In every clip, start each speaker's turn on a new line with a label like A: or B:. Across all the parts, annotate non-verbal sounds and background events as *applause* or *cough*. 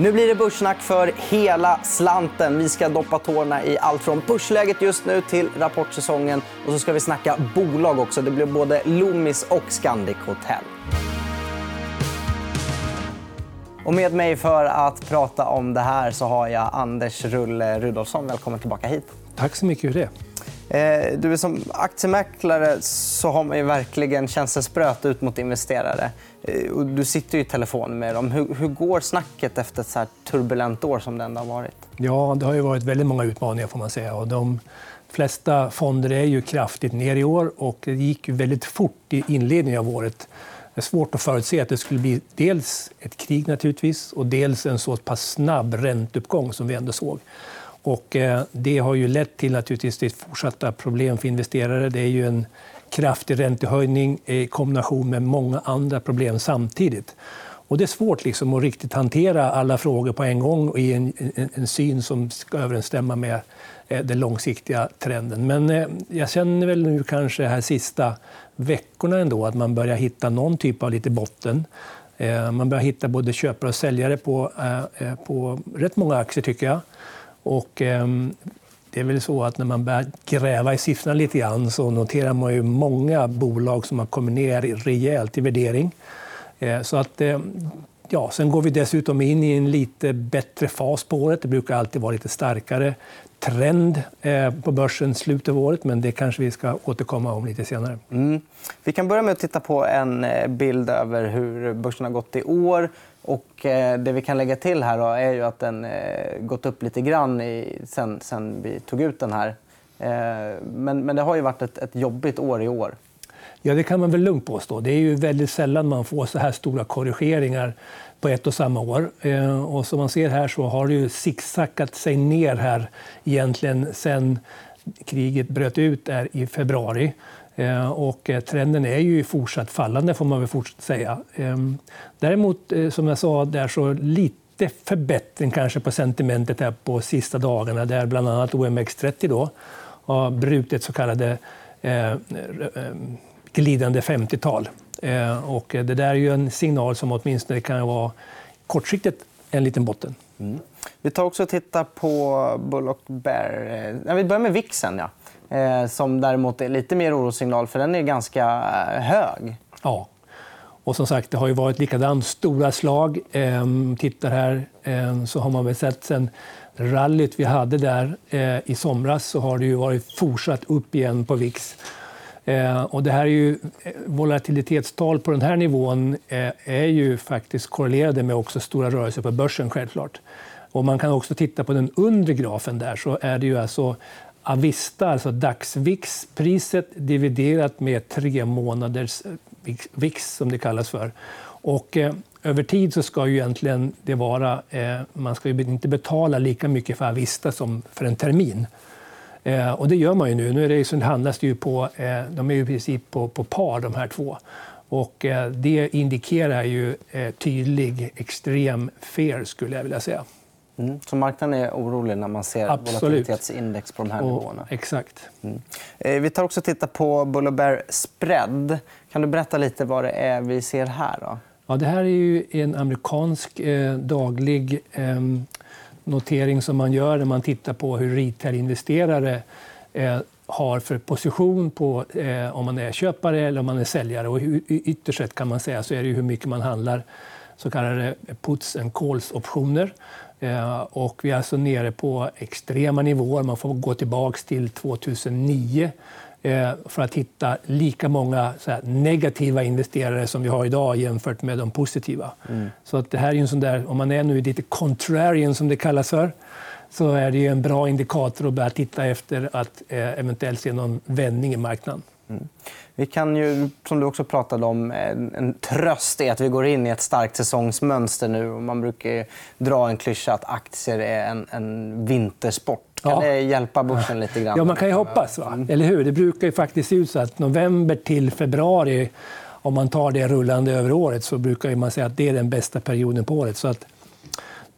A: Nu blir det börssnack för hela slanten. Vi ska doppa tårna i allt från börsläget just nu till rapportsäsongen. Och så ska vi snacka bolag också. Det blir både Loomis och Scandic Hotel. Och med mig för att prata om det här så har jag Anders Rulle Rudolfsson. Välkommen tillbaka hit.
B: Tack så mycket för det.
A: Eh, du du, som aktiemäklare så har man ju verkligen känselspröt ut mot investerare. Eh, du sitter ju i telefon med dem. Hur, hur går snacket efter ett så turbulent år som det ändå har varit?
B: Ja, det har ju varit väldigt många utmaningar. får man säga. Och de flesta fonder är ju kraftigt ner i år. och Det gick ju väldigt fort i inledningen av året. Det är svårt att förutse att det skulle bli dels ett krig naturligtvis och dels en så pass snabb ränteuppgång som vi ändå såg. Och eh, det har ju lett till naturligtvis till fortsatta problem för investerare. Det är ju en kraftig räntehöjning i kombination med många andra problem samtidigt. Och det är svårt liksom att riktigt hantera alla frågor på en gång och i en, en, en syn som ska överensstämma med eh, den långsiktiga trenden. Men eh, jag känner väl nu kanske här sista veckorna ändå att man börjar hitta någon typ av lite botten. Man börjar hitta både köpare och säljare på, på rätt många aktier, tycker jag. Och, eh, det är väl så att när man börjar gräva i siffrorna lite grann så noterar man ju många bolag som har kommit ner rejält i värdering. Eh, så att, eh, ja, sen går vi dessutom in i en lite bättre fas på året. Det brukar alltid vara lite starkare trend eh, på börsen slutet av året, men det kanske vi ska återkomma om lite senare. Mm.
A: Vi kan börja med att titta på en eh, bild över hur börsen har gått i år. Och eh, det vi kan lägga till här är ju att den eh, gått upp lite grann sen, sen vi tog ut den här. Eh, men, men det har ju varit ett, ett jobbigt år i år.
B: Ja, det kan man väl lugnt påstå. Det är ju väldigt sällan man får så här stora korrigeringar på ett och samma år. Eh, och som man ser här så har det ju zigzackat sig ner här egentligen sen kriget bröt ut där i februari. Eh, och eh, trenden är ju fortsatt fallande, får man väl fortsätta säga. Ehm, däremot, eh, som jag sa, där så lite förbättring kanske på sentimentet här på sista dagarna där bland annat OMX30 då har brutit så kallade glidande 50-tal. Och det där är ju en signal som åtminstone kan vara kortsiktigt en liten botten. Mm.
A: Vi tar också och tittar på Bull och Bear. Vi börjar med VIXen. Ja. Eh, som däremot är lite mer orossignal, för den är ganska eh, hög.
B: Ja. Och som sagt, det har ju varit likadant stora slag. Eh, tittar här eh, så har man väl sett sen rallyt vi hade där eh, i somras så har det ju varit fortsatt upp igen på VIX. Eh, och det här är ju, eh, volatilitetstal på den här nivån eh, är ju faktiskt korrelerade med också stora rörelser på börsen. självklart. Och man kan också titta på den undre grafen där så är det ju alltså Avista, alltså dagsvixpriset dividerat med tre månaders eh, VIX, som det kallas för. Och, eh, över tid så ska ju egentligen det vara... Eh, man ska ju inte betala lika mycket för Avista som för en termin. Eh, och det gör man ju nu. Nu är det, så handlas det ju på, eh, de är ju i princip på, på par, de här två. Och, eh, det indikerar ju eh, tydlig extrem fear, skulle jag vilja säga.
A: Mm. Så marknaden är orolig när man ser Absolut. volatilitetsindex på de här och, nivåerna?
B: Exakt. Mm.
A: Eh, vi tar också titta på Bull Bear spread. Kan du berätta lite vad det är vi ser här? Då?
B: Ja, det här är ju en amerikansk eh, daglig eh, notering som man gör när man tittar på hur retail-investerare eh, har för position på eh, om man är köpare eller om man är säljare. Och ytterst sett kan man säga så är det hur mycket man handlar så kallade puts and calls-optioner. Eh, och vi är alltså nere på extrema nivåer. Man får gå tillbaka till 2009 eh, för att hitta lika många negativa investerare som vi har idag jämfört med de positiva. Mm. Så att det här är en sån där, om man är nu lite contrarian, som det kallas för så är det en bra indikator att börja titta efter att eh, eventuellt se någon vändning i marknaden. Mm.
A: Vi kan ju, som du också pratade om, en, en tröst är att vi går in i ett starkt säsongsmönster nu. Man brukar dra en klyscha att aktier är en, en vintersport. Kan ja. det hjälpa börsen lite grann?
B: Ja, man kan ju hoppas. Va? Mm. Eller hur? Det brukar ju faktiskt se ut så att november till februari, om man tar det rullande över året, så brukar man säga att det är den bästa perioden på året. Så att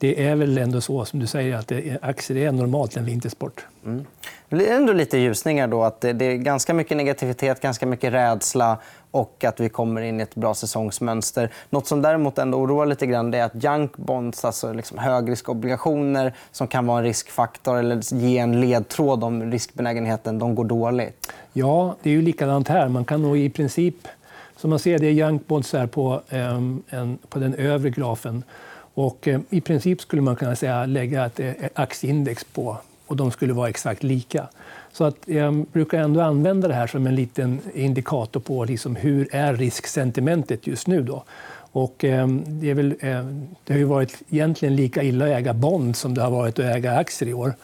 B: det är väl ändå så som du säger att det, aktier är normalt en vintersport. Mm.
A: Det är ändå lite ljusningar. då. att Det är ganska mycket negativitet, ganska mycket rädsla och att vi kommer in i ett bra säsongsmönster. Något som däremot ändå oroar lite grann är att junk bonds, alltså liksom högriskobligationer som kan vara en riskfaktor eller ge en ledtråd om riskbenägenheten, de går dåligt.
B: Ja, det är ju likadant här. Man kan nog i princip... Som man ser, det är junk bonds här på, um, en, på den övre grafen. Och, eh, I princip skulle man kunna säga lägga ett, ett aktieindex på och de skulle vara exakt lika. Så att jag brukar ändå använda det här som en liten indikator på liksom hur är risksentimentet just nu. Då. Och, eh, det, är väl, eh, det har ju varit egentligen lika illa att äga bond som det har varit att äga aktier i år.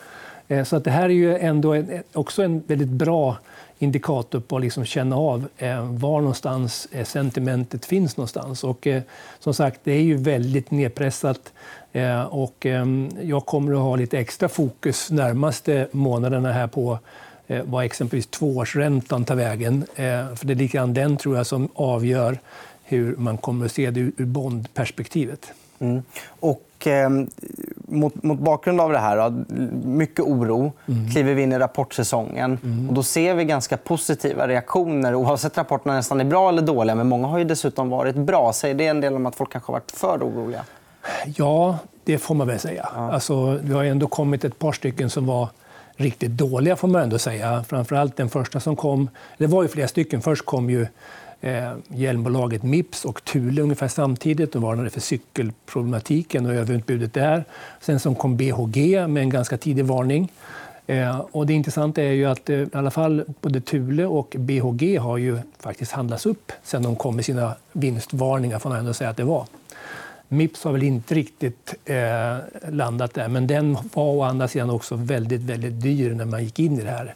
B: Eh, så att det här är ju ändå en, eh, också en väldigt bra indikator på att liksom känna av eh, var någonstans eh, sentimentet finns någonstans. Och, eh, som sagt, det är ju väldigt nedpressat. Och ehm, jag kommer att ha lite extra fokus närmaste månaderna här på vad exempelvis tvåårsräntan tar vägen. För det är lite grann den tror jag som avgör hur man kommer att se det ur bondperspektivet. Mm.
A: Och eh, mot, mot, bakgrund av det här, mycket oro, mm. kliver vi in i rapportsäsongen. Mm. Och då ser vi ganska positiva reaktioner oavsett rapporterna nästan är bra eller dåliga. Men många har ju dessutom varit bra. Säger det en del om att folk kanske har varit för oroliga?
B: Ja, det får man väl säga. Ja. Alltså, det har ändå kommit ett par stycken som var riktigt dåliga, får man ändå säga. Framförallt den första som kom. Det var ju flera stycken. Först kom ju eh, hjälmbolaget Mips och Thule ungefär samtidigt. De varnade för cykelproblematiken och överutbudet där. Sen som kom BHG med en ganska tidig varning. Eh, och det intressanta är ju att eh, i alla fall både Thule och BHG har ju faktiskt handlats upp sen de kom med sina vinstvarningar, får man ändå säga att det var. Mips har väl inte riktigt eh, landat där, men den var å andra sidan också väldigt, väldigt dyr när man gick in i det här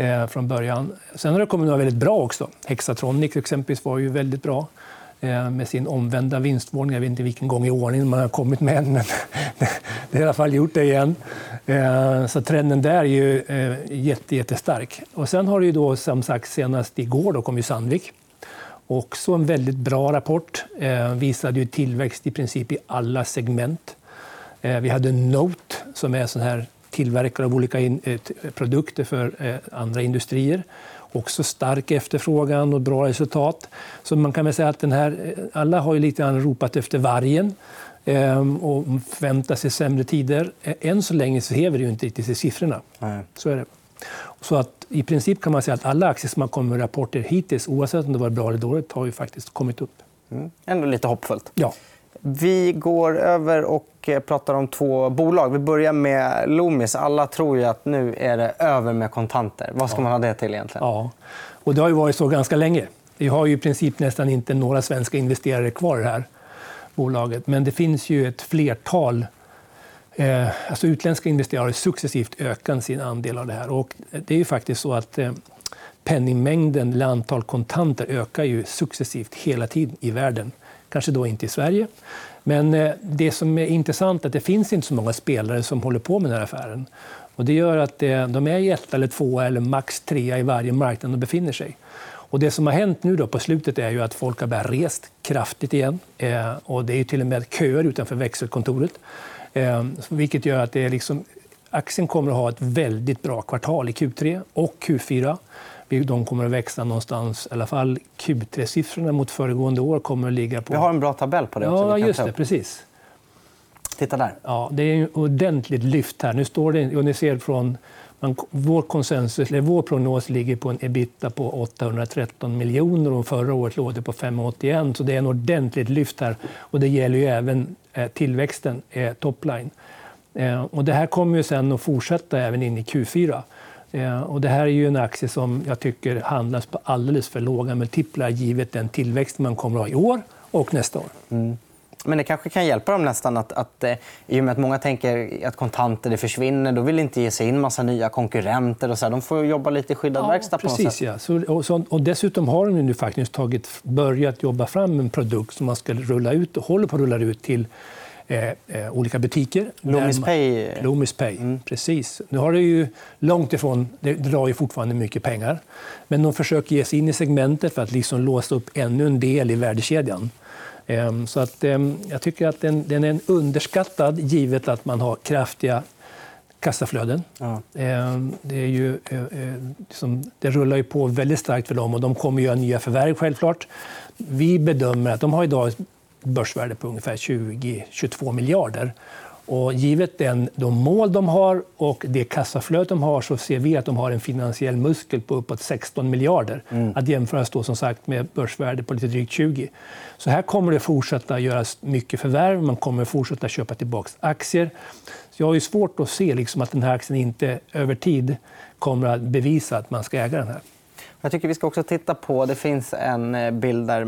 B: eh, från början. Sen har det kommit några väldigt bra också. Hexatronic exempelvis var ju väldigt bra eh, med sin omvända vinstvarning. Jag vet inte vilken gång i ordningen man har kommit med den, men *laughs* det har i alla fall gjort det igen. Eh, så trenden där är ju eh, jätte, jättestark. Och sen har det ju då, som sagt, senast igår då kom ju Sandvik. Också en väldigt bra rapport. Eh, visade ju tillväxt i princip i alla segment. Eh, vi hade Note som är sån här tillverkare av olika in, eh, produkter för eh, andra industrier. Också stark efterfrågan och bra resultat. Så man kan väl säga att den här, eh, alla har ju lite grann ropat efter vargen ehm, och förväntar sig sämre tider. Än så länge så häver det ju inte riktigt i siffrorna. Nej. Så är det. Så att i princip kan man säga att alla aktier som har kommit med rapporter hittills, oavsett om det var bra eller dåligt, har ju faktiskt kommit upp.
A: Mm. Ändå lite hoppfullt.
B: Ja.
A: Vi går över och eh, pratar om två bolag. Vi börjar med Loomis. Alla tror ju att nu är det över med kontanter. Vad ska man ha det till egentligen?
B: Ja. Och det har ju varit så ganska länge. Vi har ju i princip nästan inte några svenska investerare kvar i det här bolaget. Men det finns ju ett flertal eh, alltså utländska investerare har successivt ökat sin andel av det här. Och det är ju faktiskt så att eh, penningmängden, eller antal kontanter, ökar ju successivt hela tiden i världen. Kanske då inte i Sverige. Men eh, det som är intressant är att det finns inte så många spelare som håller på med den här affären. Och det gör att eh, de är ett eller två eller max trea i varje marknad de befinner sig. Och det som har hänt nu då på slutet är ju att folk har börjat rest kraftigt igen. Eh, och det är till och med köer utanför växelkontoret. Vilket gör att det är liksom, aktien kommer att ha ett väldigt bra kvartal i Q3 och Q4. De kommer att växa någonstans, i alla fall Q3-siffrorna mot föregående år kommer att ligga på...
A: Vi har en bra tabell på det också.
B: Ja, just det. Precis.
A: Titta där.
B: Ja, det är ett ordentligt lyft här. Nu står det, och ni ser från man, vår, konsensus, eller vår prognos ligger på en ebita på 813 miljoner och förra året låg det på 581. Så det är en ordentligt lyft här. Och det gäller ju även eh, tillväxten, eh, topline. Eh, och det här kommer ju sen att fortsätta även in i Q4. Eh, och det här är ju en aktie som jag tycker handlas på alldeles för låga multiplar givet den tillväxt man kommer att ha i år och nästa år. Mm.
A: Men det kanske kan hjälpa dem nästan att, att eh, i och med att många tänker att kontanter det försvinner, då vill inte ge sig in massa nya konkurrenter. Och så här. De får jobba lite i skyddad ja, verkstad. På
B: precis, sätt. ja. Så, och, så, och dessutom har de nu faktiskt tagit, börjat jobba fram en produkt som man ska rulla ut och håller på att rulla ut till Eh, eh, olika butiker.
A: Loomis Pay.
B: Loomis Pay, mm. precis. Nu har det ju långt ifrån, det drar ju fortfarande mycket pengar. Men de försöker ge sig in i segmentet för att liksom låsa upp ännu en del i värdekedjan. Ehm, så att, ehm, jag tycker att den, den är underskattad givet att man har kraftiga kassaflöden. Ja. Ehm, det, är ju, eh, eh, liksom, det rullar ju på väldigt starkt för dem och de kommer göra nya förvärv självklart. Vi bedömer att de har idag börsvärde på ungefär 20-22 miljarder. Och givet den, de mål de har och det kassaflöde de har så ser vi att de har en finansiell muskel på uppåt 16 miljarder. Mm. Att jämföras då, som sagt med börsvärde på lite drygt 20. Så här kommer det fortsätta göras mycket förvärv. Man kommer fortsätta köpa tillbaka aktier. Så jag har ju svårt att se liksom att den här aktien inte över tid kommer att bevisa att man ska äga den här.
A: Jag tycker vi ska också titta på... Det finns en eh, bild där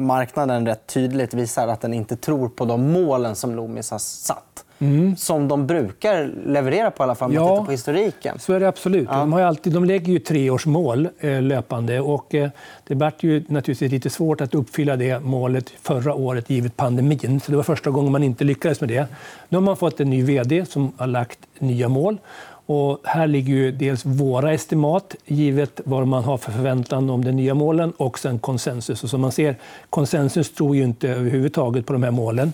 A: marknaden rätt tydligt visar att den inte tror på de målen som Loomis har satt. Mm. Som de brukar leverera på, i alla fall, ja, man tittar på historiken.
B: Så är det absolut. Ja. De, har alltid, de lägger ju treårsmål eh, löpande. Och, eh, det var ju naturligtvis lite svårt att uppfylla det målet förra året, givet pandemin. Så det var första gången man inte lyckades med det. Nu har man fått en ny vd som har lagt nya mål. Och här ligger ju dels våra estimat, givet vad man har för förväntan om de nya målen, och sen konsensus. Och som man ser, konsensus tror ju inte överhuvudtaget på de här målen.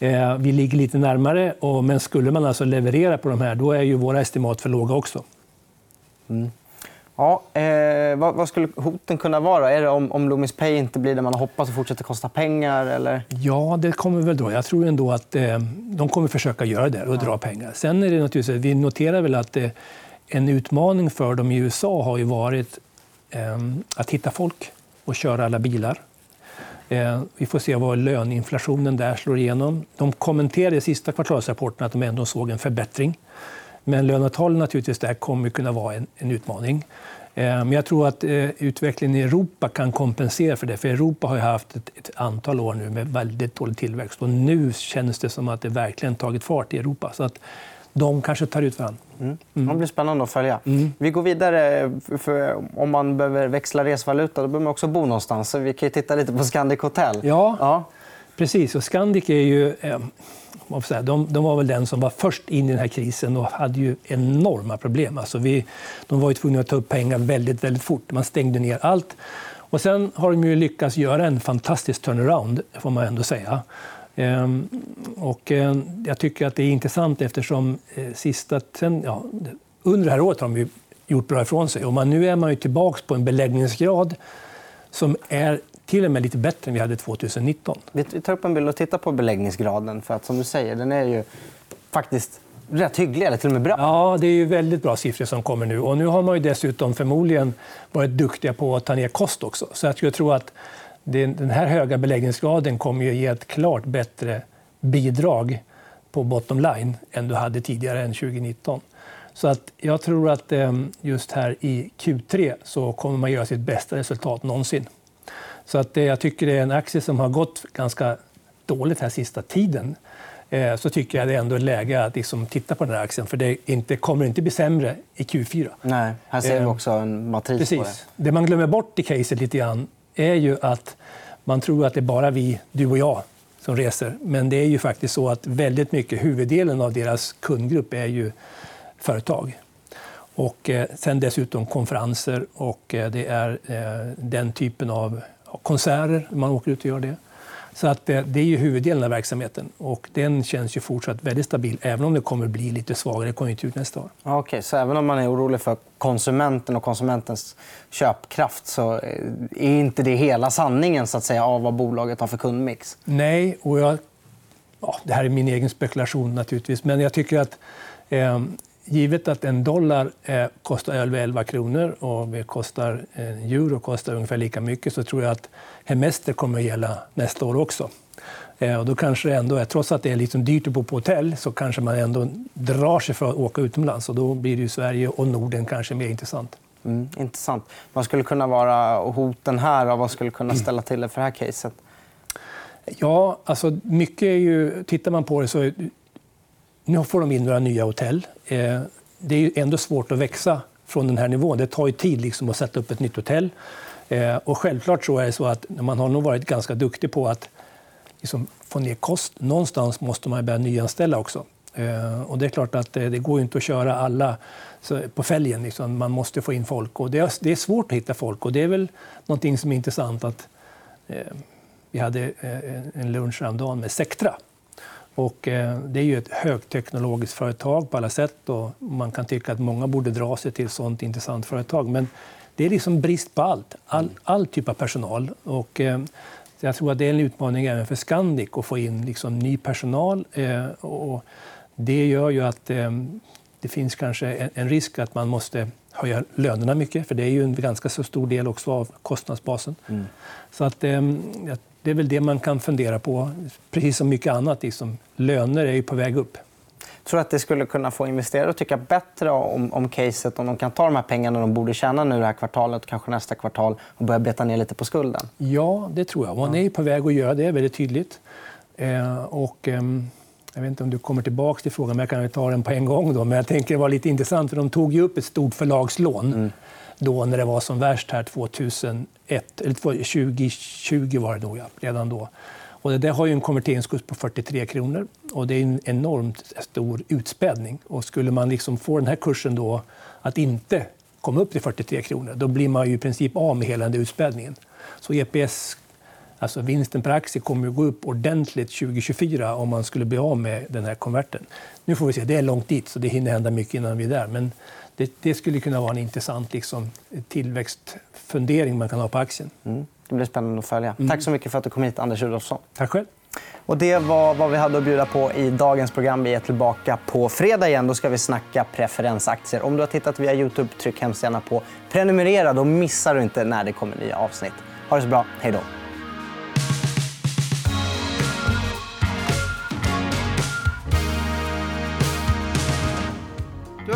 B: Eh, vi ligger lite närmare, men skulle man alltså leverera på de här, då är ju våra estimat för låga också.
A: Mm. Ja, eh, vad, vad, skulle hoten kunna vara? Är det om, om Loomis Pay inte blir det man har hoppats och fortsätter kosta pengar? Eller?
B: Ja, det kommer väl då. Jag tror ändå att eh, de kommer försöka göra det och ja. dra pengar. Sen är det naturligtvis, vi noterar väl att eh, en utmaning för dem i USA har ju varit eh, att hitta folk och köra alla bilar. Eh, vi får se vad löneinflationen där slår igenom. De kommenterade i sista kvartalsrapporten att de ändå såg en förbättring. Men lönetalen naturligtvis där kommer kunna vara en, en utmaning. Eh, men jag tror att eh, utvecklingen i Europa kan kompensera för det. För Europa har haft ett, ett, antal år nu med väldigt dålig tillväxt. Och nu känns det som att det verkligen tagit fart i Europa. Så att de kanske tar ut varandra.
A: Mm. Mm. Det blir spännande att följa. Mm. Vi går vidare. För om man behöver växla resvaluta då behöver man också bo någonstans. Så vi kan titta lite på Scandic Hotel.
B: Ja, ja. precis. Och Scandic är ju... Eh, de, de var väl den som var först in i den här krisen och hade ju enorma problem. Alltså vi, de var ju tvungna att ta upp pengar väldigt, väldigt fort. Man stängde ner allt. Och sen har de ju lyckats göra en fantastisk turnaround, får man ändå säga. Ehm, och eh, jag tycker att det är intressant eftersom eh, sista, sen, ja, under det här året har de gjort bra ifrån sig. Och man, nu är man ju tillbaka på en beläggningsgrad som är till och med lite bättre än vi hade 2019.
A: Vi tar upp en bild och tittar på beläggningsgraden. För att, som du säger, den är ju faktiskt rätt hygglig, eller till och med bra.
B: Ja, det är ju väldigt bra siffror som kommer nu. Och nu har man ju dessutom förmodligen varit duktiga på att ta ner kost också. Så jag tror att den här höga beläggningsgraden kommer att ge ett klart bättre bidrag på bottom line än du hade tidigare än 2019. Så att jag tror att eh, just här i Q3 så kommer man göra sitt bästa resultat någonsin. Så att jag tycker det är en aktie som har gått ganska dåligt här sista tiden. Eh, så tycker jag det är ändå läge att liksom titta på den här aktien. För det inte, kommer inte bli sämre i Q4.
A: Nej, här ser vi eh, också en matris
B: Precis. på det. Det man glömmer bort i caset lite grann är ju att man tror att det är bara vi, du och jag, som reser. Men det är ju faktiskt så att väldigt mycket, huvuddelen av deras kundgrupp är ju företag. Och eh, sen dessutom konferenser och det är den typen av konserter, man åker ut och gör det. Så att det, det är ju huvuddelen av verksamheten och den känns ju fortsatt väldigt stabil även om det kommer bli lite svagare konjunktur nästa år.
A: Okay, så även om man är orolig för konsumenten och konsumentens köpkraft så är inte det hela sanningen så att säga, av vad bolaget har för kundmix?
B: Nej, och jag, ja, det här är min egen spekulation naturligtvis, men jag tycker att eh, givet att en dollar eh, kostar över 11 kronor och det kostar, en euro kostar ungefär lika mycket så tror jag att hemester kommer att gälla nästa år också. Eh, och då kanske ändå, trots att det är liksom dyrt att bo på hotell så kanske man ändå drar sig för att åka utomlands. Och då blir ju Sverige och Norden kanske mer intressant.
A: Mm, intressant. Vad skulle kunna vara hoten här och vad skulle kunna ställa till det för det här caset?
B: Ja, alltså mycket är ju... Tittar man på det så nu får de in några nya hotell. Eh, det är ändå svårt att växa från den här nivån. Det tar ju tid liksom att sätta upp ett nytt hotell. Eh, och självklart så är det så att man har nog varit ganska duktig på att liksom få ner kost. Någonstans måste man börja nyanställa också. Eh, och det är klart att det går inte att köra alla på fälgen. Liksom. Man måste få in folk. Och det är svårt att hitta folk. Och det är väl någonting som är intressant. att Vi hade en lunch häromdagen med Sectra. Och, det är ju ett högteknologiskt företag på alla sätt. Och man kan tycka att många borde dra sig till ett sånt intressant företag. Men det är liksom brist på allt. All, all typ av personal. Och, jag tror att det är en utmaning även för Scandic att få in liksom ny personal. och det gör ju att det finns kanske en risk att man måste höja lönerna mycket, för det är ju en ganska så stor del också av kostnadsbasen. Mm. Så att, det är väl det man kan fundera på, precis som mycket annat. Liksom. Löner är ju på väg upp.
A: Tror du att det skulle kunna få investerare att tycka bättre om, om caset om de kan ta de här pengarna de borde tjäna nu det här kvartalet och kanske nästa kvartal och börja beta ner lite på skulden?
B: Ja, det tror jag. Man är på väg att göra det väldigt tydligt. Eh, och, eh, jag vet inte om du kommer tillbaka till frågan, men jag kan ta den på en gång. Då. Men jag tänker det var lite intressant, för de tog ju upp ett stort förlagslån mm då när det var som värst här 2001, eller 2020 var det då, ja, redan då. Och det där har ju en konverteringskurs på 43 kronor och det är en enormt stor utspädning. Och skulle man liksom få den här kursen då att inte komma upp till 43 kronor, då blir man ju i princip av med hela den utspädningen. Så EPS Alltså vinsten per aktie kommer att gå upp ordentligt 2024 om man skulle bli av med den här konverten. Nu får vi se, det är långt dit, så det hinner hända mycket innan vi är där. Men det, det skulle kunna vara en intressant liksom, tillväxtfundering man kan ha på aktien. Mm.
A: Det blir spännande att följa. Mm. Tack så mycket för att du kom hit, Anders Rudolfsson.
B: Tack själv.
A: Och det var vad vi hade att bjuda på i dagens program. Vi är tillbaka på fredag igen. Då ska vi snacka preferensaktier. Om du har tittat via Youtube, tryck hemskt gärna på prenumerera. Då missar du inte när det kommer nya avsnitt. Ha det så bra. Hej då.